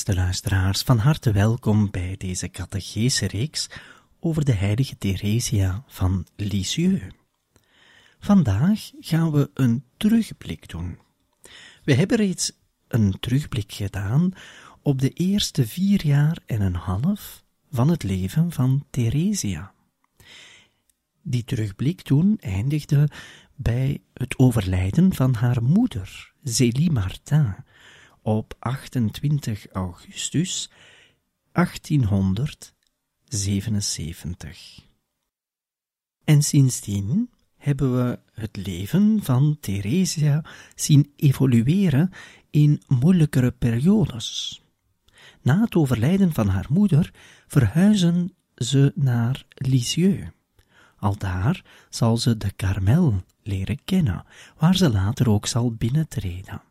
Beste luisteraars, van harte welkom bij deze catechese-reeks over de heilige Theresia van Lisieux. Vandaag gaan we een terugblik doen. We hebben reeds een terugblik gedaan op de eerste vier jaar en een half van het leven van Theresia. Die terugblik toen eindigde bij het overlijden van haar moeder, Zélie Martin, op 28 augustus 1877. En sindsdien hebben we het leven van Theresia zien evolueren in moeilijkere periodes. Na het overlijden van haar moeder verhuizen ze naar Lisieux. Aldaar zal ze de Carmel leren kennen, waar ze later ook zal binnentreden.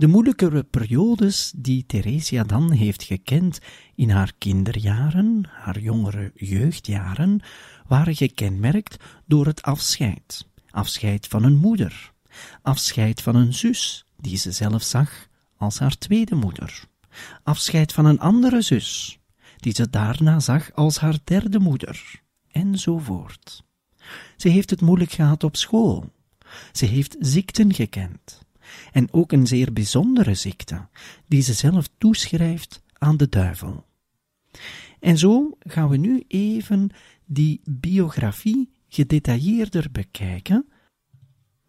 De moeilijkere periodes die Theresia dan heeft gekend in haar kinderjaren, haar jongere jeugdjaren, waren gekenmerkt door het afscheid. Afscheid van een moeder, afscheid van een zus, die ze zelf zag als haar tweede moeder, afscheid van een andere zus, die ze daarna zag als haar derde moeder, enzovoort. Ze heeft het moeilijk gehad op school. Ze heeft ziekten gekend en ook een zeer bijzondere ziekte, die ze zelf toeschrijft aan de duivel. En zo gaan we nu even die biografie gedetailleerder bekijken,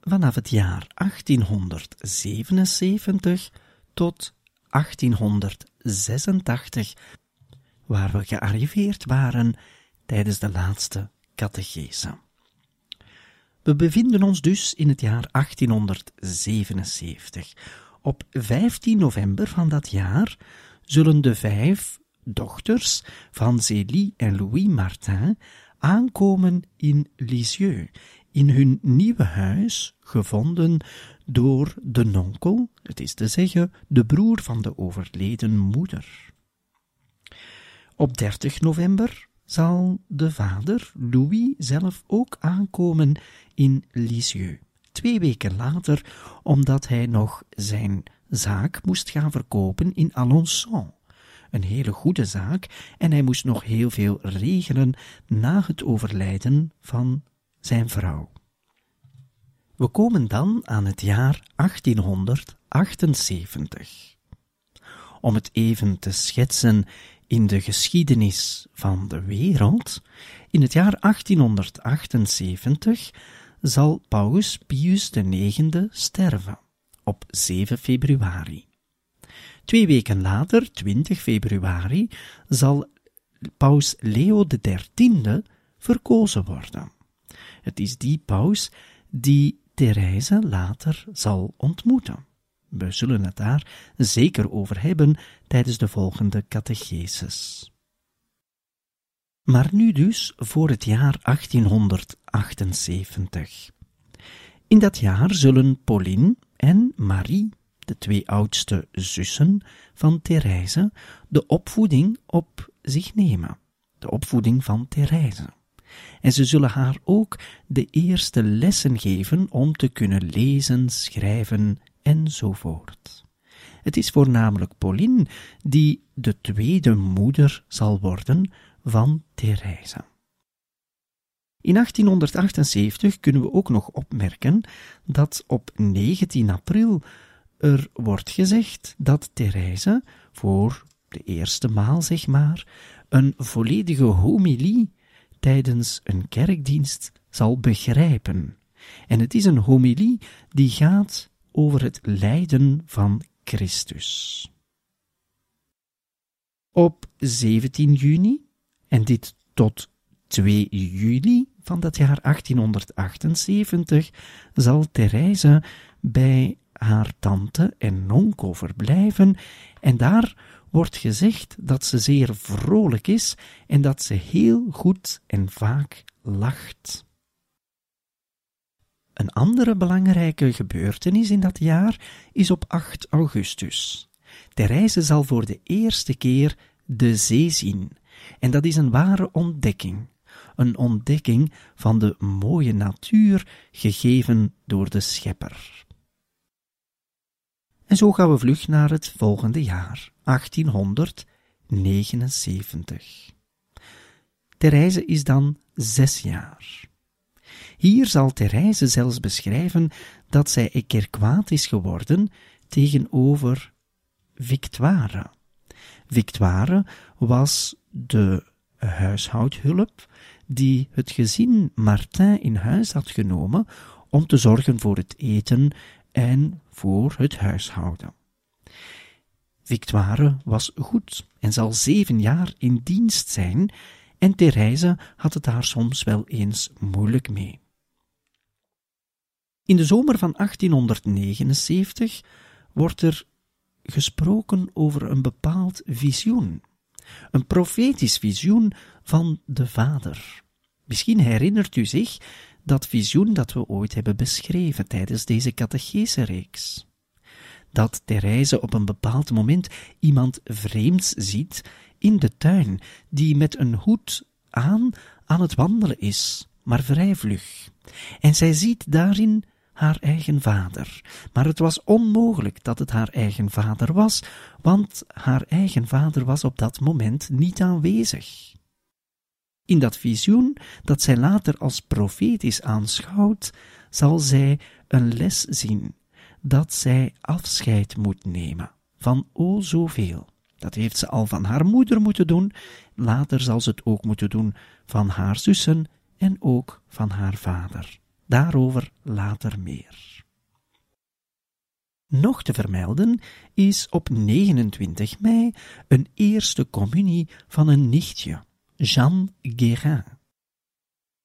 vanaf het jaar 1877 tot 1886, waar we gearriveerd waren tijdens de laatste catechese. We bevinden ons dus in het jaar 1877. Op 15 november van dat jaar zullen de vijf dochters van Zélie en Louis Martin aankomen in Lisieux, in hun nieuwe huis, gevonden door de nonkel, het is te zeggen, de broer van de overleden moeder. Op 30 november zal de vader, Louis, zelf ook aankomen in Lisieux. Twee weken later, omdat hij nog zijn zaak moest gaan verkopen in Alençon. Een hele goede zaak, en hij moest nog heel veel regelen na het overlijden van zijn vrouw. We komen dan aan het jaar 1878. Om het even te schetsen in de geschiedenis van de wereld, in het jaar 1878 zal Paus Pius IX sterven, op 7 februari. Twee weken later, 20 februari, zal Paus Leo XIII verkozen worden. Het is die paus die Therese later zal ontmoeten. We zullen het daar zeker over hebben tijdens de volgende catecheses. Maar nu dus voor het jaar 1878. In dat jaar zullen Pauline en Marie, de twee oudste zussen van Therese, de opvoeding op zich nemen. De opvoeding van Therese. En ze zullen haar ook de eerste lessen geven om te kunnen lezen, schrijven enzovoort. Het is voornamelijk Pauline die de tweede moeder zal worden van Therese. In 1878 kunnen we ook nog opmerken dat op 19 april Er wordt gezegd dat Therese voor de eerste maal, zeg maar, een volledige homilie tijdens een kerkdienst zal begrijpen. En het is een homilie die gaat over het lijden van Christus. Op 17 juni, en dit tot 2 juli van dat jaar 1878, zal Therese bij haar tante en nonkel verblijven, en daar wordt gezegd dat ze zeer vrolijk is en dat ze heel goed en vaak lacht. Een andere belangrijke gebeurtenis in dat jaar is op 8 augustus. Therese zal voor de eerste keer de zee zien, en dat is een ware ontdekking. Een ontdekking van de mooie natuur gegeven door de Schepper. En zo gaan we vlug naar het volgende jaar, 1879. Therese is dan zes jaar. Hier zal Therese zelfs beschrijven dat zij een keer kwaad is geworden tegenover Victoire. Victoire was de huishoudhulp die het gezin Martin in huis had genomen om te zorgen voor het eten en voor het huishouden. Victoire was goed en zal zeven jaar in dienst zijn, en Therese had het daar soms wel eens moeilijk mee. In de zomer van 1879 wordt er gesproken over een bepaald visioen, een profetisch visioen van de Vader. Misschien herinnert u zich dat visioen dat we ooit hebben beschreven tijdens deze catechese-reeks. Dat Therese op een bepaald moment iemand vreemds ziet in de tuin, die met een hoed aan aan het wandelen is, maar vrij vlug. En zij ziet daarin haar eigen vader. Maar het was onmogelijk dat het haar eigen vader was, want haar eigen vader was op dat moment niet aanwezig. In dat visioen, dat zij later als profetisch aanschouwt, zal zij een les zien, dat zij afscheid moet nemen van o zoveel. Dat heeft ze al van haar moeder moeten doen, later zal ze het ook moeten doen van haar zussen en ook van haar vader. Daarover later meer. Nog te vermelden is op 29 mei een eerste communie van een nichtje, Jeanne Guérin.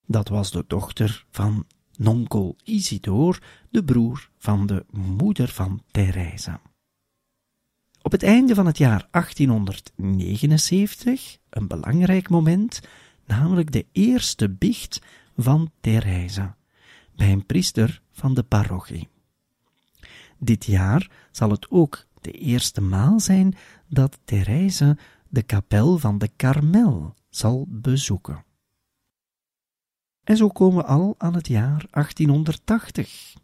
Dat was de dochter van nonkel Isidore, de broer van de moeder van Therese. Op het einde van het jaar 1879, een belangrijk moment, namelijk de eerste biecht van Therese, bij een priester van de parochie. Dit jaar zal het ook de eerste maal zijn dat Therese de kapel van de Karmel zal bezoeken. En zo komen we al aan het jaar 1880.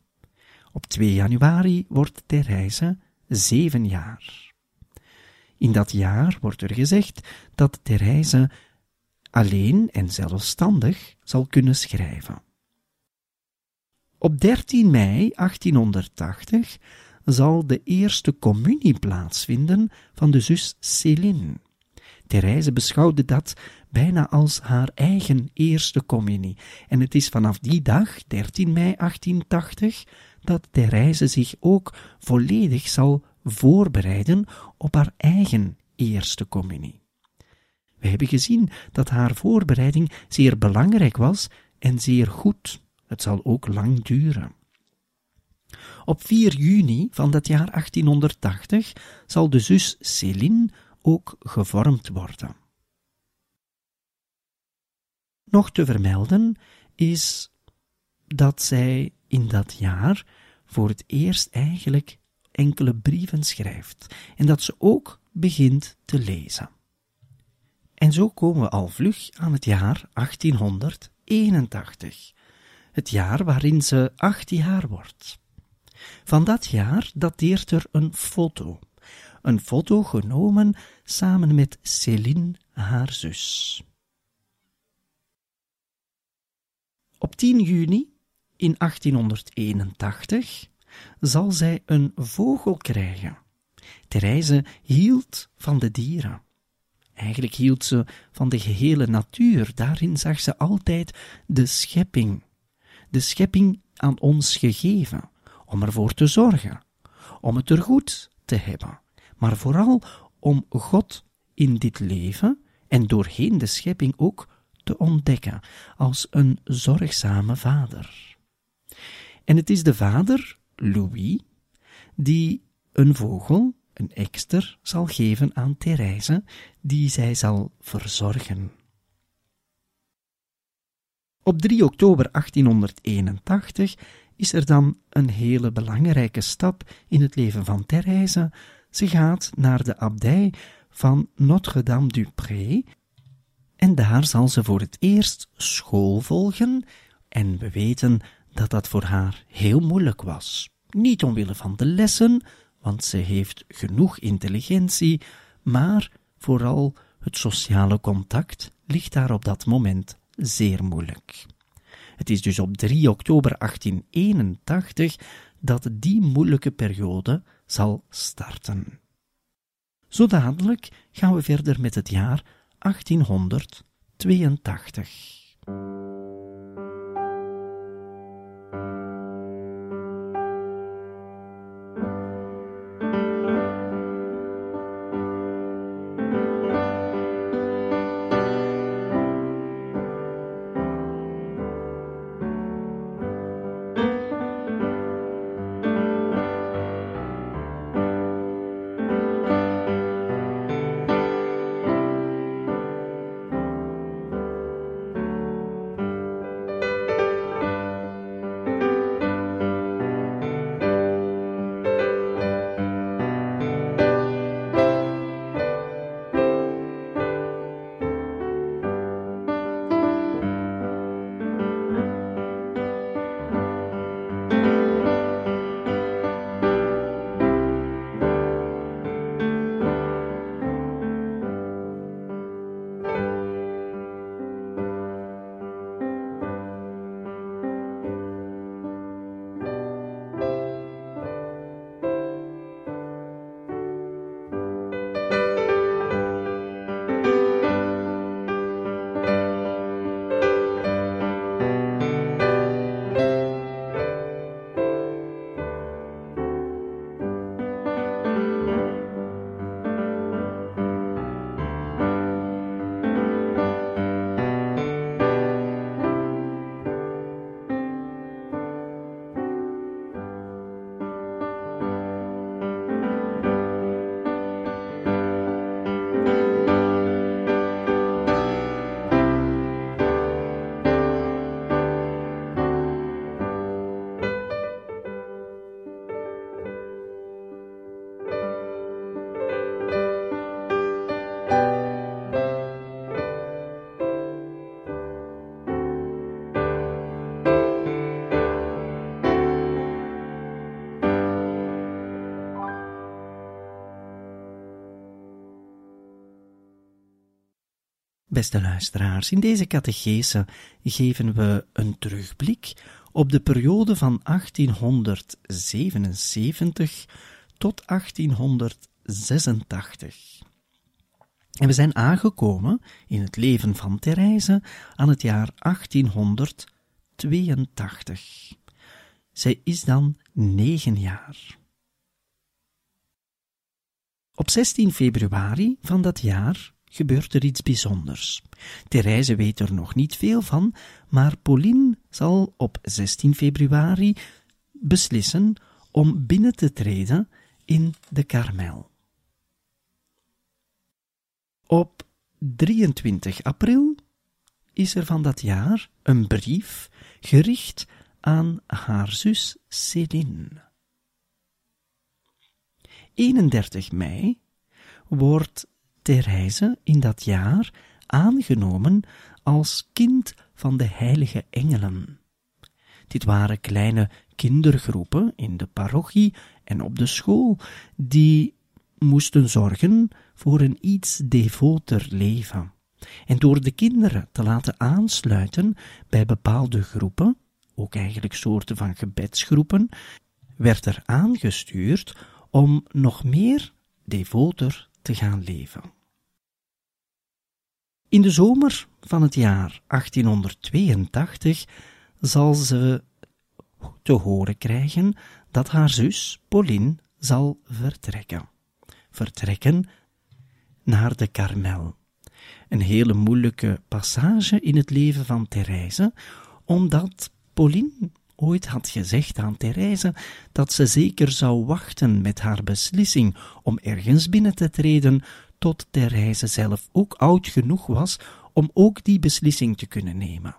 Op 2 januari wordt Therese zeven jaar. In dat jaar wordt er gezegd dat Therese alleen en zelfstandig zal kunnen schrijven. Op 13 mei 1880 zal de eerste communie plaatsvinden van de zus Céline. Therese beschouwde dat bijna als haar eigen eerste communie, en het is vanaf die dag, 13 mei 1880, dat Therese zich ook volledig zal voorbereiden op haar eigen eerste communie. We hebben gezien dat haar voorbereiding zeer belangrijk was en zeer goed. Het zal ook lang duren. Op 4 juni van dat jaar 1880 zal de zus Céline ook gevormd worden. Nog te vermelden is dat zij in dat jaar voor het eerst eigenlijk enkele brieven schrijft en dat ze ook begint te lezen. En zo komen we al vlug aan het jaar 1881, het jaar waarin ze acht jaar wordt. Van dat jaar dateert er een foto, een foto genomen samen met Céline, haar zus. Op 10 juni in 1881 zal zij een vogel krijgen. Therese hield van de dieren. Eigenlijk hield ze van de gehele natuur. Daarin zag ze altijd de schepping. De schepping aan ons gegeven, om ervoor te zorgen, om het er goed te hebben, maar vooral om God in dit leven en doorheen de schepping ook te ontdekken als een zorgzame vader. En het is de vader, Louis, die een vogel, een ekster, zal geven aan Therese, die zij zal verzorgen. Op 3 oktober 1881 is er dan een hele belangrijke stap in het leven van Therese. Ze gaat naar de abdij van Notre-Dame-du-Pré en daar zal ze voor het eerst school volgen en we weten dat dat voor haar heel moeilijk was. Niet omwille van de lessen, want ze heeft genoeg intelligentie, maar vooral het sociale contact ligt daar op dat moment zeer moeilijk. Het is dus op 3 oktober 1881 dat die moeilijke periode zal starten. Zo dadelijk gaan we verder met het jaar 1882. Beste luisteraars, in deze catechese geven we een terugblik op de periode van 1877 tot 1886. En we zijn aangekomen in het leven van Therese aan het jaar 1882. Zij is dan negen jaar. Op 16 februari van dat jaar gebeurt er iets bijzonders. Therese weet er nog niet veel van, maar Pauline zal op 16 februari beslissen om binnen te treden in de Karmel. Op 23 april is er van dat jaar een brief gericht aan haar zus Céline. 31 mei wordt Therese in dat jaar aangenomen als kind van de heilige engelen. Dit waren kleine kindergroepen in de parochie en op de school, die moesten zorgen voor een iets devoter leven. En door de kinderen te laten aansluiten bij bepaalde groepen, ook eigenlijk soorten van gebedsgroepen, werd er aangestuurd om nog meer devoter te gaan leven. In de zomer van het jaar 1882 zal ze te horen krijgen dat haar zus Pauline zal vertrekken. Vertrekken naar de Karmel. Een hele moeilijke passage in het leven van Therese, omdat Pauline ooit had gezegd aan Therese dat ze zeker zou wachten met haar beslissing om ergens binnen te treden, tot Therese zelf ook oud genoeg was om ook die beslissing te kunnen nemen.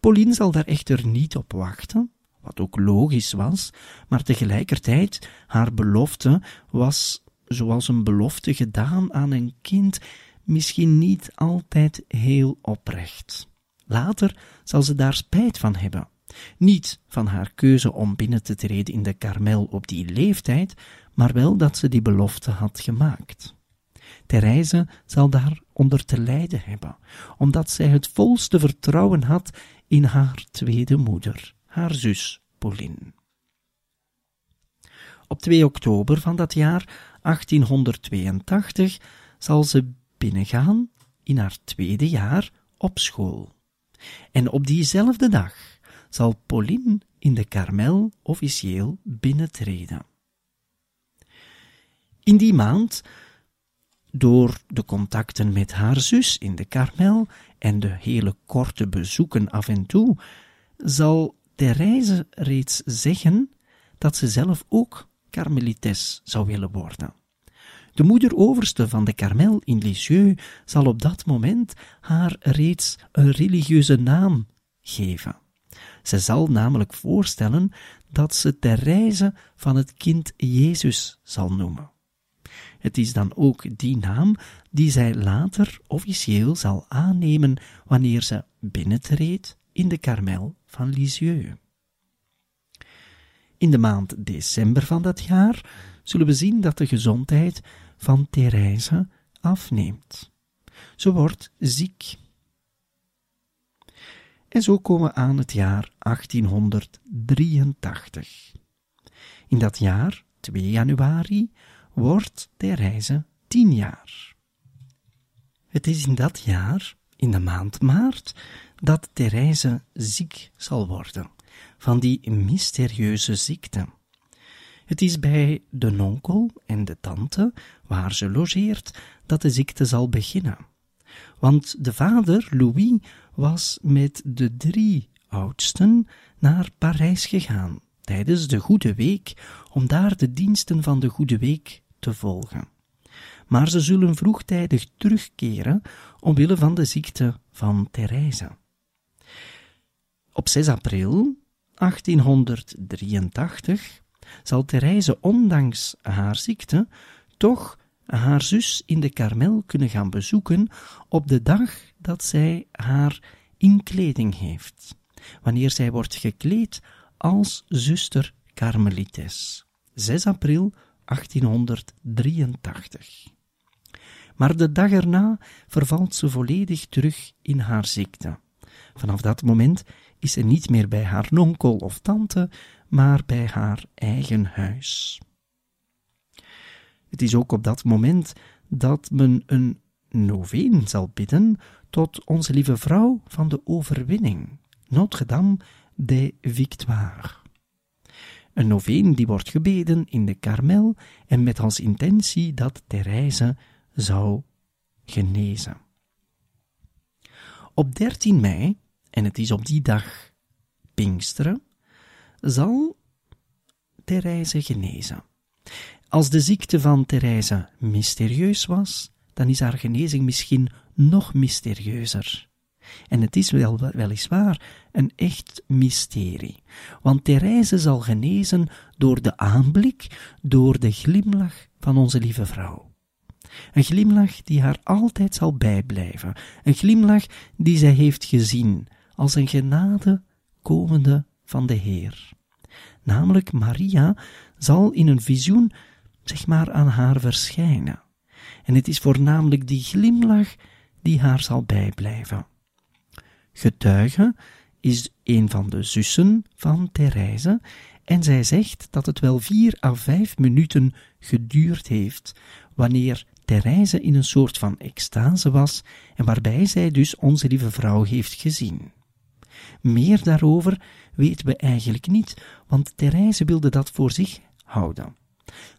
Pauline zal daar echter niet op wachten, wat ook logisch was, maar tegelijkertijd haar belofte was, zoals een belofte gedaan aan een kind, misschien niet altijd heel oprecht. Later zal ze daar spijt van hebben. Niet van haar keuze om binnen te treden in de karmel op die leeftijd, maar wel dat ze die belofte had gemaakt. Therese zal daar onder te lijden hebben, omdat zij het volste vertrouwen had in haar tweede moeder, haar zus Pauline. Op 2 oktober van dat jaar 1882 zal ze binnengaan in haar tweede jaar op school. En op diezelfde dag zal Pauline in de Karmel officieel binnentreden. In die maand, door de contacten met haar zus in de Karmel en de hele korte bezoeken af en toe, zal Therese reeds zeggen dat ze zelf ook karmelites zou willen worden. De moeder-overste van de Karmel in Lisieux zal op dat moment haar reeds een religieuze naam geven. Ze zal namelijk voorstellen dat ze Therese van het kind Jezus zal noemen. Het is dan ook die naam die zij later officieel zal aannemen wanneer ze binnentreedt in de Karmel van Lisieux. In de maand december van dat jaar zullen we zien dat de gezondheid van Therese afneemt. Ze wordt ziek. En zo komen we aan het jaar 1883. In dat jaar, 2 januari, wordt Therese tien jaar. Het is in dat jaar, in de maand maart, dat Therese ziek zal worden van die mysterieuze ziekte. Het is bij de nonkel en de tante, waar ze logeert, dat de ziekte zal beginnen. Want de vader, Louis, was met de drie oudsten naar Parijs gegaan tijdens de Goede Week om daar de diensten van de Goede Week te volgen. Maar ze zullen vroegtijdig terugkeren omwille van de ziekte van Therese. Op 6 april 1883 zal Therese ondanks haar ziekte toch haar zus in de Karmel kunnen gaan bezoeken op de dag dat zij haar inkleding heeft, wanneer zij wordt gekleed als zuster Karmelites. 6 april 1883. Maar de dag erna vervalt ze volledig terug in haar ziekte. Vanaf dat moment is ze niet meer bij haar nonkel of tante, maar bij haar eigen huis. Het is ook op dat moment dat men een noveen zal bidden tot onze lieve vrouw van de overwinning, Notre-Dame des Victoires. Een noveen die wordt gebeden in de Karmel en met als intentie dat Therese zou genezen. Op 13 mei, en het is op die dag Pinksteren, zal Therese genezen. Als de ziekte van Therese mysterieus was, dan is haar genezing misschien nog mysterieuzer. En het is wel, weliswaar een echt mysterie, want Therese zal genezen door de aanblik, door de glimlach van onze lieve vrouw. Een glimlach die haar altijd zal bijblijven, een glimlach die zij heeft gezien als een genade komende van de Heer. Namelijk Maria zal in een visioen zeg maar aan haar verschijnen. En het is voornamelijk die glimlach die haar zal bijblijven. Getuige is een van de zussen van Therese En zij zegt dat het wel vier à vijf minuten geduurd heeft, wanneer Therese in een soort van extase was en waarbij zij dus onze lieve vrouw heeft gezien. Meer daarover weten we eigenlijk niet, want Therese wilde dat voor zich houden.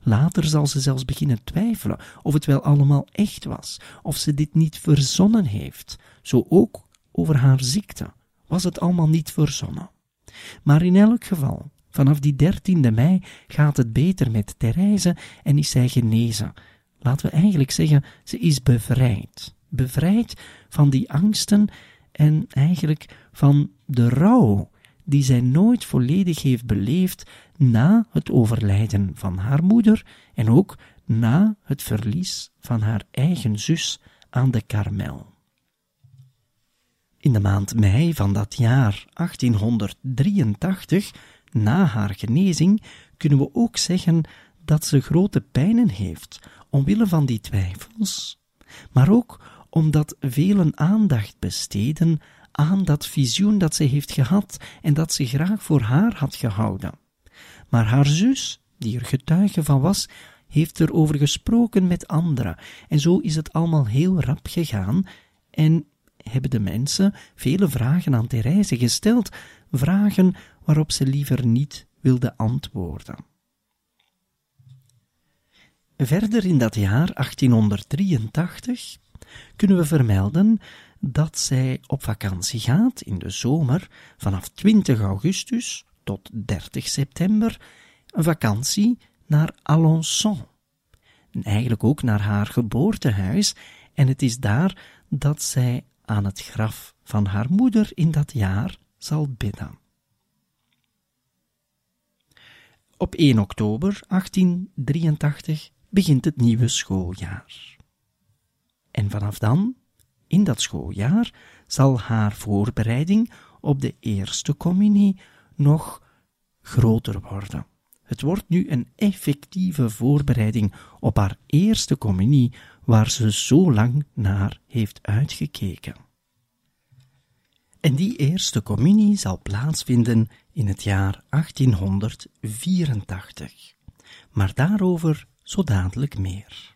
Later zal ze zelfs beginnen twijfelen of het wel allemaal echt was, of ze dit niet verzonnen heeft. Zo ook over haar ziekte. Was het allemaal niet verzonnen? Maar in elk geval, vanaf die 13e mei gaat het beter met Therese en is zij genezen. Laten we eigenlijk zeggen, ze is bevrijd. Bevrijd van die angsten en eigenlijk van de rouw die zij nooit volledig heeft beleefd na het overlijden van haar moeder en ook na het verlies van haar eigen zus aan de Karmel. In de maand mei van dat jaar 1883, na haar genezing, kunnen we ook zeggen dat ze grote pijnen heeft, omwille van die twijfels, maar ook omdat velen aandacht besteden aan dat visioen dat ze heeft gehad en dat ze graag voor haar had gehouden. Maar haar zus, die er getuige van was, heeft erover gesproken met anderen, en zo is het allemaal heel rap gegaan, en hebben de mensen vele vragen aan Therese gesteld, vragen waarop ze liever niet wilde antwoorden. Verder in dat jaar 1883 kunnen we vermelden dat zij op vakantie gaat in de zomer vanaf 20 augustus tot 30 september, een vakantie naar Alençon. En eigenlijk ook naar haar geboortehuis, en het is daar dat zij aan het graf van haar moeder in dat jaar zal bidden. Op 1 oktober 1883 begint het nieuwe schooljaar. En vanaf dan, in dat schooljaar, zal haar voorbereiding op de eerste communie nog groter worden. Het wordt nu een effectieve voorbereiding op haar eerste communie, waar ze zo lang naar heeft uitgekeken. En die eerste communie zal plaatsvinden in het jaar 1884. Maar daarover zo dadelijk meer.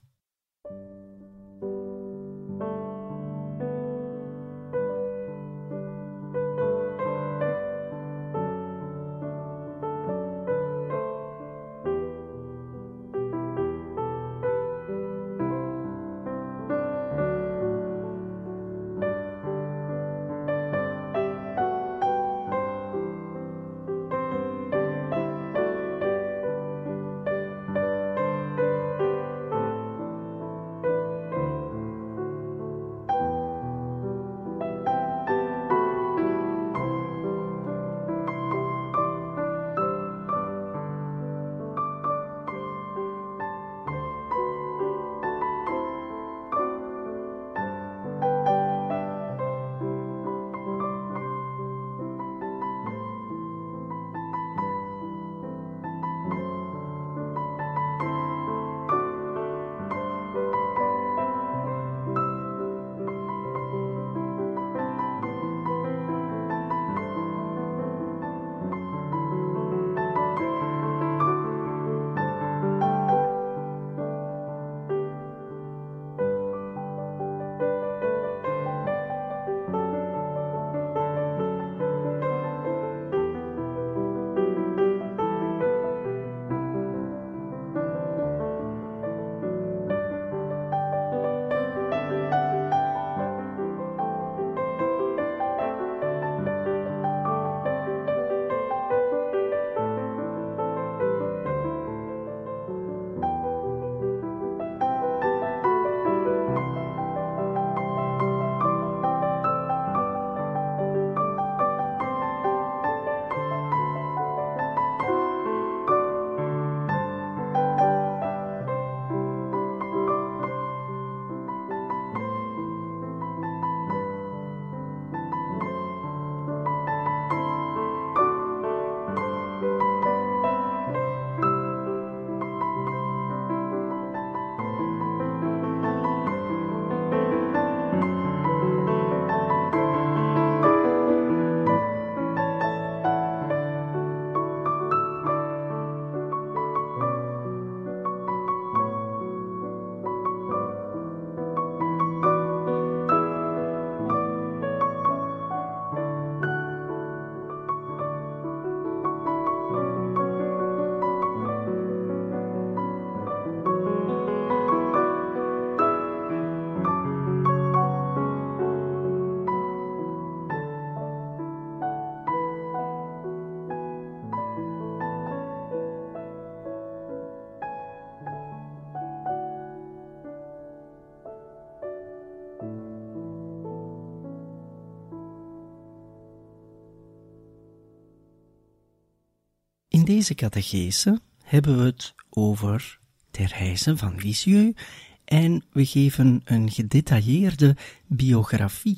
Deze catechese hebben we het over Therese van Lisieux en we geven een gedetailleerde biografie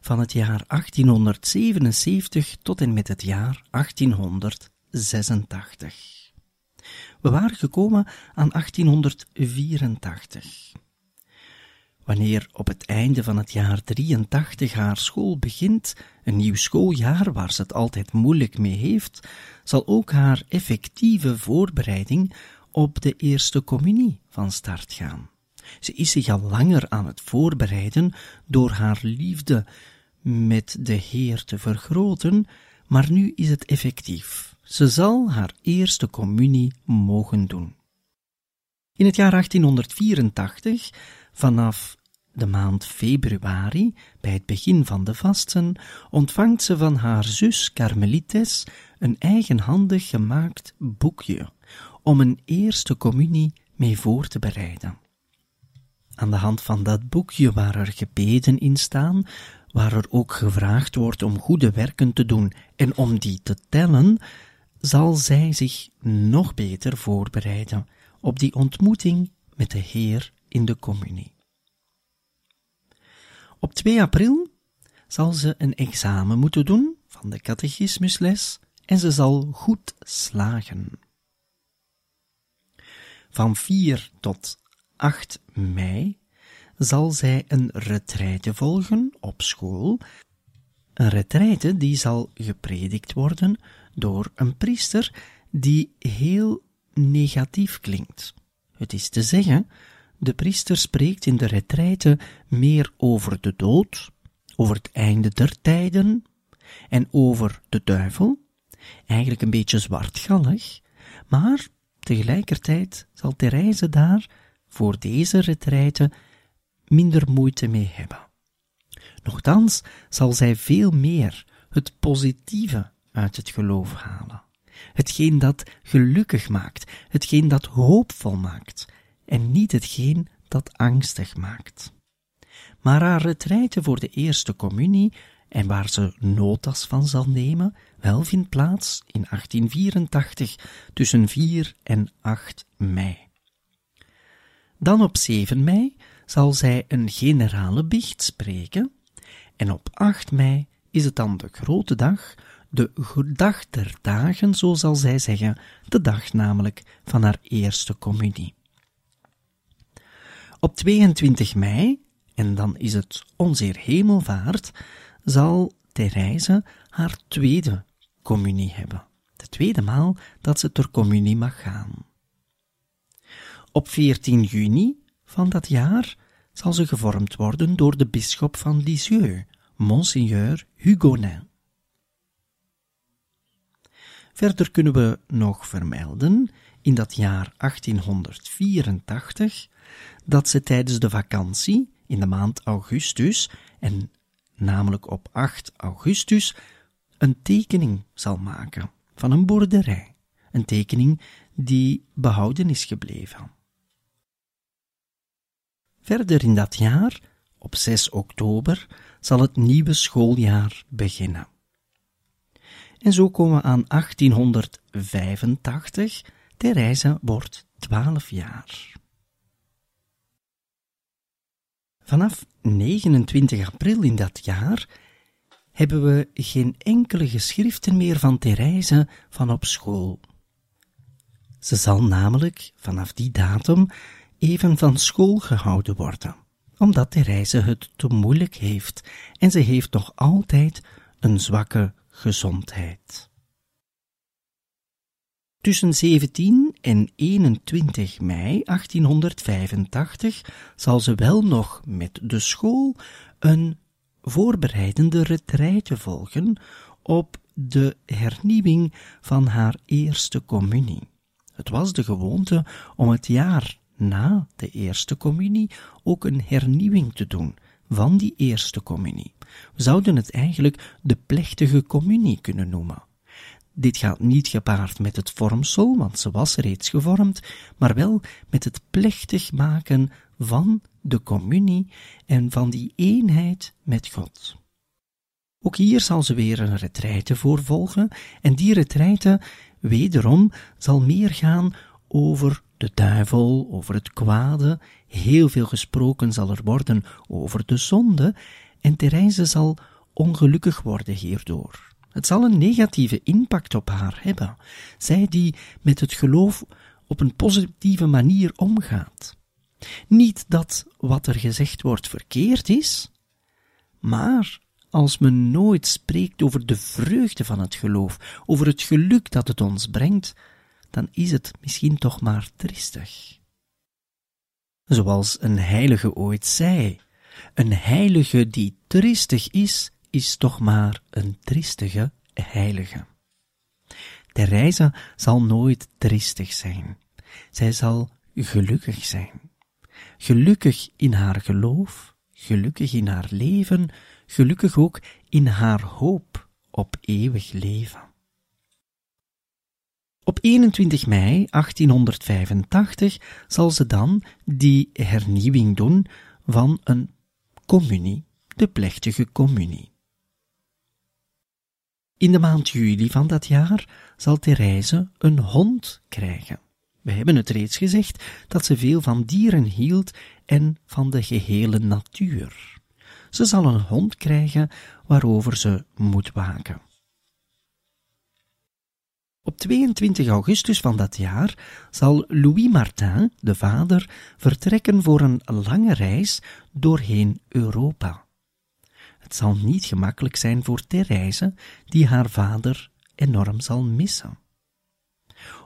van het jaar 1877 tot en met het jaar 1886. We waren gekomen aan 1884. Wanneer op het einde van het jaar 83 haar school begint, een nieuw schooljaar waar ze het altijd moeilijk mee heeft, zal ook haar effectieve voorbereiding op de eerste communie van start gaan. Ze is zich al langer aan het voorbereiden door haar liefde met de Heer te vergroten, maar nu is het effectief. Ze zal haar eerste communie mogen doen. In het jaar 1884, vanaf de maand februari, bij het begin van de vasten, ontvangt ze van haar zus Carmelites een eigenhandig gemaakt boekje om een eerste communie mee voor te bereiden. Aan de hand van dat boekje waar er gebeden in staan, waar er ook gevraagd wordt om goede werken te doen en om die te tellen, zal zij zich nog beter voorbereiden op die ontmoeting met de Heer in de communie. Op 2 april zal ze een examen moeten doen van de catechismusles en ze zal goed slagen. Van 4 tot 8 mei zal zij een retraite volgen op school. Een retraite die zal gepredikt worden door een priester die heel negatief klinkt. Het is te zeggen, de priester spreekt in de retraite meer over de dood, over het einde der tijden en over de duivel, eigenlijk een beetje zwartgallig, maar tegelijkertijd zal Therese daar voor deze retraite minder moeite mee hebben. Nochtans zal zij veel meer het positieve uit het geloof halen. Hetgeen dat gelukkig maakt, hetgeen dat hoopvol maakt, en niet hetgeen dat angstig maakt. Maar haar retraite voor de eerste communie, en waar ze notas van zal nemen, wel vindt plaats in 1884 tussen 4 en 8 mei. Dan op 7 mei zal zij een generale biecht spreken, en op 8 mei is het dan de grote dag, de dag der dagen, zo zal zij zeggen, de dag namelijk van haar eerste communie. Op 22 mei, en dan is het Onzeer Hemelvaart, zal Therese haar tweede communie hebben. De tweede maal dat ze ter communie mag gaan. Op 14 juni van dat jaar zal ze gevormd worden door de bisschop van Lisieux, Monseigneur Hugonin. Verder kunnen we nog vermelden, in dat jaar 1884, dat ze tijdens de vakantie, in de maand augustus, en namelijk op 8 augustus, een tekening zal maken van een boerderij. Een tekening die behouden is gebleven. Verder in dat jaar, op 6 oktober, zal het nieuwe schooljaar beginnen. En zo komen we aan 1885. Therese wordt 12 jaar. Vanaf 29 april in dat jaar hebben we geen enkele geschriften meer van Therese van op school. Ze zal namelijk vanaf die datum even van school gehouden worden, omdat Therese het te moeilijk heeft en ze heeft nog altijd een zwakke gezondheid. Tussen 17 en 21 mei 1885 zal ze wel nog met de school een voorbereidende retraite volgen op de hernieuwing van haar eerste communie. Het was de gewoonte om het jaar na de eerste communie ook een hernieuwing te doen van die eerste communie. We zouden het eigenlijk de plechtige communie kunnen noemen. Dit gaat niet gepaard met het vormsel, want ze was reeds gevormd, maar wel met het plechtig maken van de communie en van die eenheid met God. Ook hier zal ze weer een retraite voor volgen, en die retraite wederom zal meer gaan over de duivel, over het kwade. Heel veel gesproken zal er worden over de zonde. En Therese zal ongelukkig worden hierdoor. Het zal een negatieve impact op haar hebben. Zij die met het geloof op een positieve manier omgaat. Niet dat wat er gezegd wordt verkeerd is, maar als men nooit spreekt over de vreugde van het geloof, over het geluk dat het ons brengt, dan is het misschien toch maar tristig. Zoals een heilige ooit zei, een heilige die tristig is, is toch maar een tristige heilige. Therese zal nooit tristig zijn. Zij zal gelukkig zijn. Gelukkig in haar geloof, gelukkig in haar leven, gelukkig ook in haar hoop op eeuwig leven. Op 21 mei 1885 zal ze dan die hernieuwing doen van een communie, de plechtige communie. In de maand juli van dat jaar zal Therese een hond krijgen. We hebben het reeds gezegd dat ze veel van dieren hield en van de gehele natuur. Ze zal een hond krijgen waarover ze moet waken. Op 22 augustus van dat jaar zal Louis Martin, de vader, vertrekken voor een lange reis doorheen Europa. Het zal niet gemakkelijk zijn voor Therese, die haar vader enorm zal missen.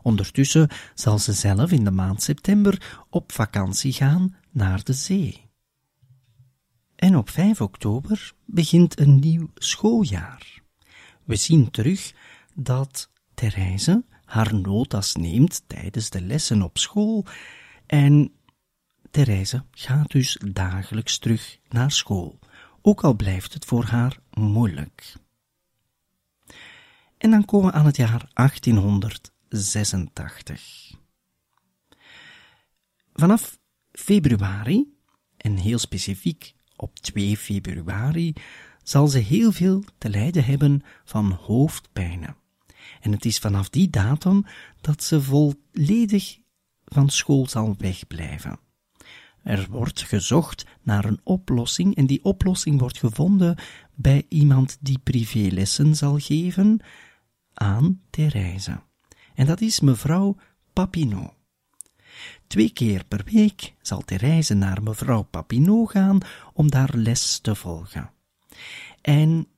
Ondertussen zal ze zelf in de maand september op vakantie gaan naar de zee. En op 5 oktober begint een nieuw schooljaar. We zien terug dat Therese haar notas neemt tijdens de lessen op school en Therese gaat dus dagelijks terug naar school, ook al blijft het voor haar moeilijk. En dan komen we aan het jaar 1886. Vanaf februari, en heel specifiek op 2 februari, zal ze heel veel te lijden hebben van hoofdpijnen. En het is vanaf die datum dat ze volledig van school zal wegblijven. Er wordt gezocht naar een oplossing en die oplossing wordt gevonden bij iemand die privélessen zal geven aan Therese. En dat is mevrouw Papineau. Twee keer per week zal Therese naar mevrouw Papineau gaan om daar les te volgen. En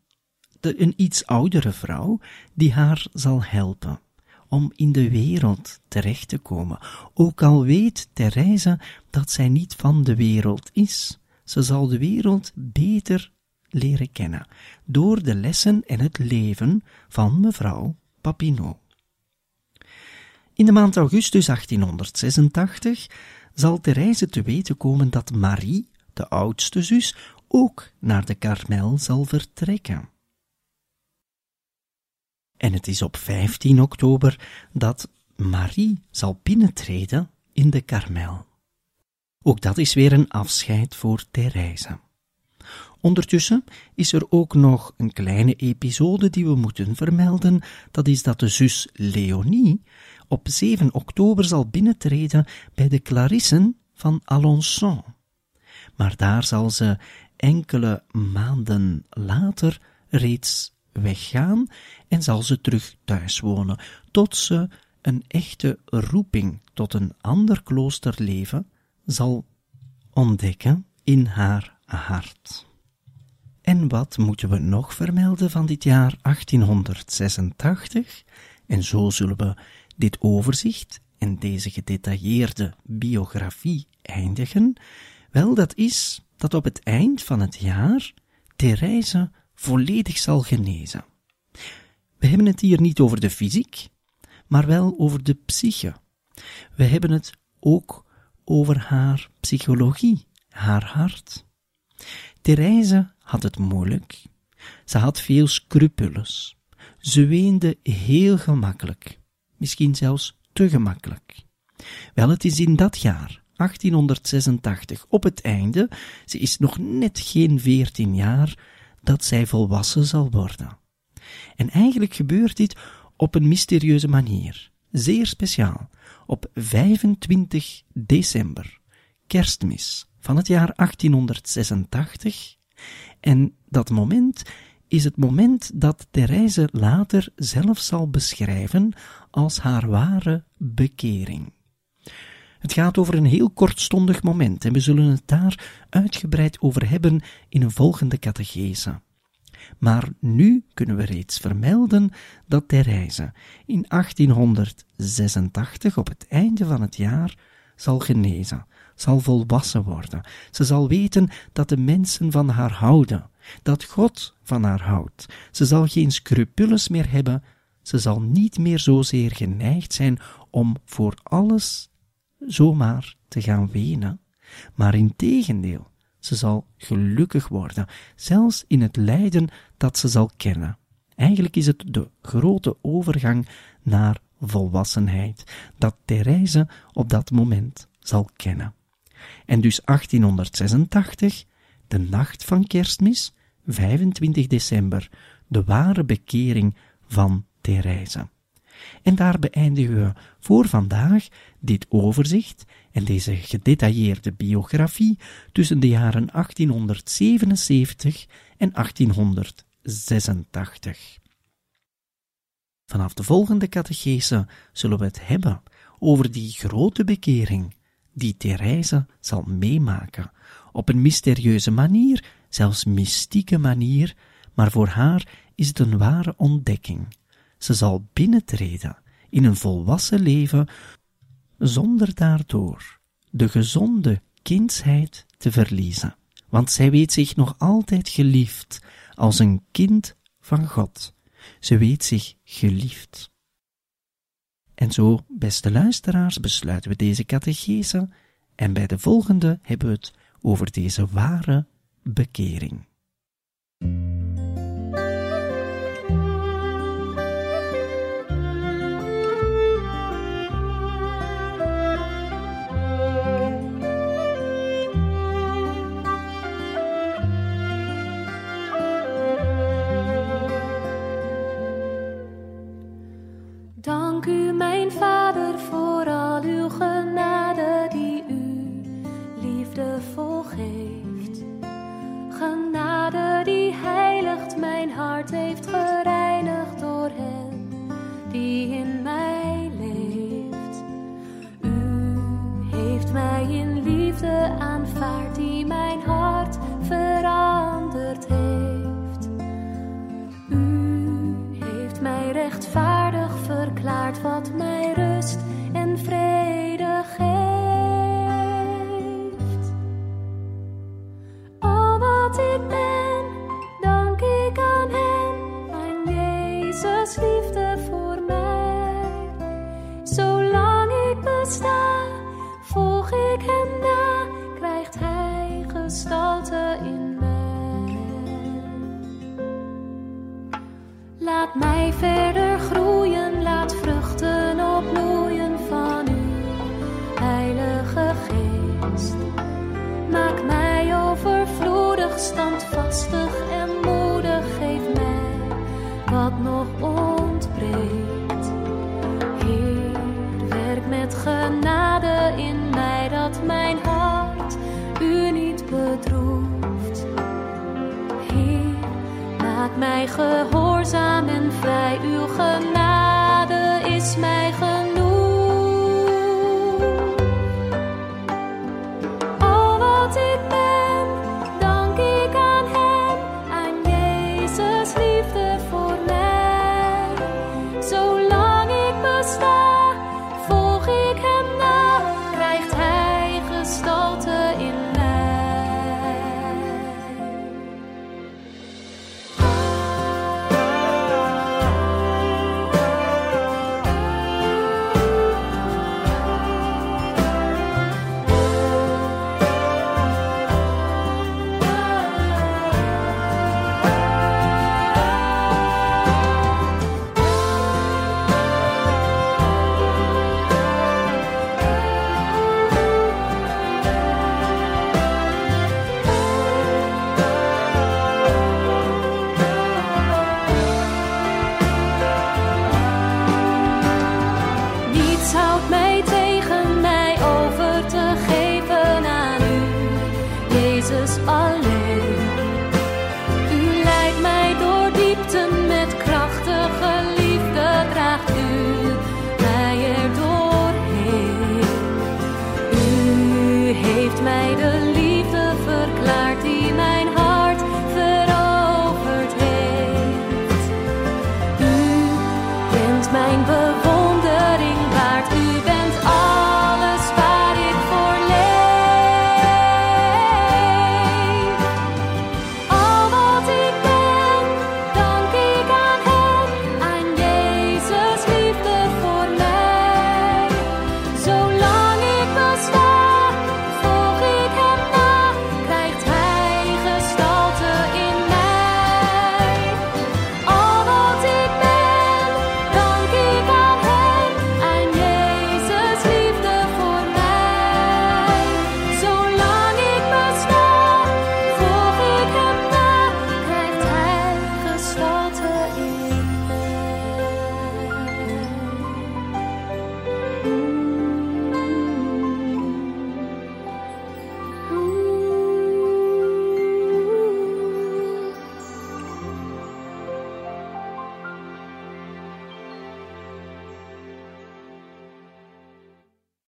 een iets oudere vrouw die haar zal helpen om in de wereld terecht te komen. Ook al weet Therese dat zij niet van de wereld is, ze zal de wereld beter leren kennen door de lessen en het leven van mevrouw Papineau. In de maand augustus 1886 zal Therese te weten komen dat Marie, de oudste zus, ook naar de Karmel zal vertrekken. En het is op 15 oktober dat Marie zal binnentreden in de Karmel. Ook dat is weer een afscheid voor Therese. Ondertussen is er ook nog een kleine episode die we moeten vermelden. Dat is dat de zus Leonie op 7 oktober zal binnentreden bij de Clarissen van Alençon. Maar daar zal ze enkele maanden later reeds weggaan en zal ze terug thuis wonen, tot ze een echte roeping tot een ander kloosterleven zal ontdekken in haar hart. En wat moeten we nog vermelden van dit jaar 1886? En zo zullen we dit overzicht en deze gedetailleerde biografie eindigen. Wel, dat is dat op het eind van het jaar Therese volledig zal genezen. We hebben het hier niet over de fysiek, maar wel over de psyche. We hebben het ook over haar psychologie, haar hart. Therese had het moeilijk. Ze had veel scrupules. Ze weende heel gemakkelijk, misschien zelfs te gemakkelijk. Wel, het is in dat jaar, 1886, op het einde, ze is nog net geen veertien jaar, dat zij volwassen zal worden. En eigenlijk gebeurt dit op een mysterieuze manier, zeer speciaal, op 25 december, kerstmis van het jaar 1886. En dat moment is het moment dat Therese later zelf zal beschrijven als haar ware bekering. Het gaat over een heel kortstondig moment en we zullen het daar uitgebreid over hebben in een volgende catechese. Maar nu kunnen we reeds vermelden dat Therese in 1886 op het einde van het jaar zal genezen, zal volwassen worden. Ze zal weten dat de mensen van haar houden, dat God van haar houdt. Ze zal geen scrupules meer hebben, ze zal niet meer zozeer geneigd zijn om voor alles zomaar te gaan wenen, maar in tegendeel, ze zal gelukkig worden, zelfs in het lijden dat ze zal kennen. Eigenlijk is het de grote overgang naar volwassenheid dat Therese op dat moment zal kennen. En dus 1886, de nacht van kerstmis, 25 december, de ware bekering van Therese. En daar beëindigen we voor vandaag dit overzicht en deze gedetailleerde biografie tussen de jaren 1877 en 1886. Vanaf de volgende catechese zullen we het hebben over die grote bekering die Therese zal meemaken, op een mysterieuze manier, zelfs mystieke manier, maar voor haar is het een ware ontdekking. Ze zal binnentreden in een volwassen leven zonder daardoor de gezonde kindsheid te verliezen, want zij weet zich nog altijd geliefd als een kind van God. Ze weet zich geliefd. En zo, beste luisteraars, besluiten we deze catechese en bij de volgende hebben we het over deze ware bekering. mijn Vader, voor al uw genade die u liefde volgeeft. Genade die heiligt mijn hart heeft. Mij gehoorzaam en vrij. Uw genade is mij gehoorzaam.